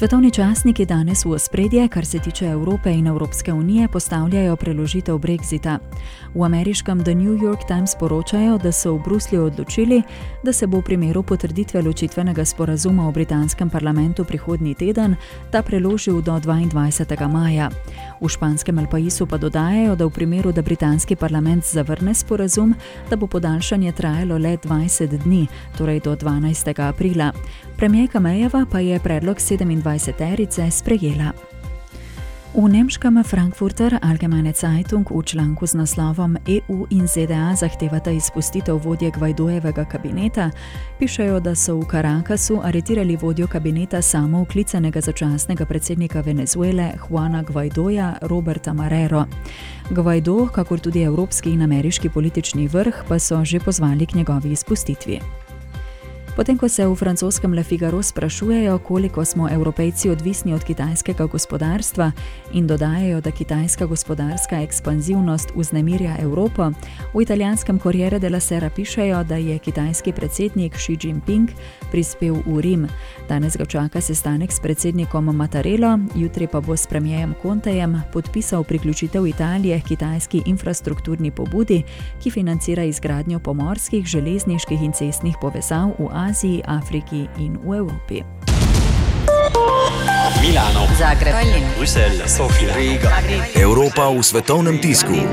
Svetovni časniki danes v ospredje, kar se tiče Evrope in Evropske unije, postavljajo preložitev brexita. V ameriškem The New York Times poročajo, da so v Bruslju odločili, da se bo v primeru potrditve ločitvenega sporazuma v britanskem parlamentu prihodnji teden ta preložil do 22. maja. V španskem El Paisu pa dodajajo, da v primeru, da britanski parlament zavrne sporazum, da bo podaljšanje trajalo le 20 dni, torej do 12. aprila. Premijejka Mejeva pa je predlog 27-terice sprejela. V nemškem Frankfurter Allgemeine Zeitung v članku z naslovom EU in ZDA zahtevata izpustitev vodje Gvajdojevega kabineta, pišejo, da so v Carakasu aretirali vodjo kabineta samo uklicanega začasnega predsednika Venezuele Juana Gvajdoja Roberta Marrero. Gvajdo, kakor tudi evropski in ameriški politični vrh, pa so že pozvali k njegovi izpustitvi. Potem, ko se v francoskem Le Figaro sprašujejo, koliko smo evropejci odvisni od kitajskega gospodarstva in dodajajo, da kitajska gospodarska ekspanzivnost vznemirja Evropo, v italijanskem Corriere della Sera pišejo, da je kitajski predsednik Xi Jinping prispel v Rim. Danes ga čaka sestanek s predsednikom Mattarello, jutri pa bo s premijejem Contejem podpisal priključitev Italije k kitajski infrastrukturni pobudi, ki financira izgradnjo pomorskih, železniških in cestnih povezav v Aziji, Afriki in v Evropi. Milano, Zagreb, Tallinn, Bruselj, Sofija, Riga. Evropa v svetovnem tisku.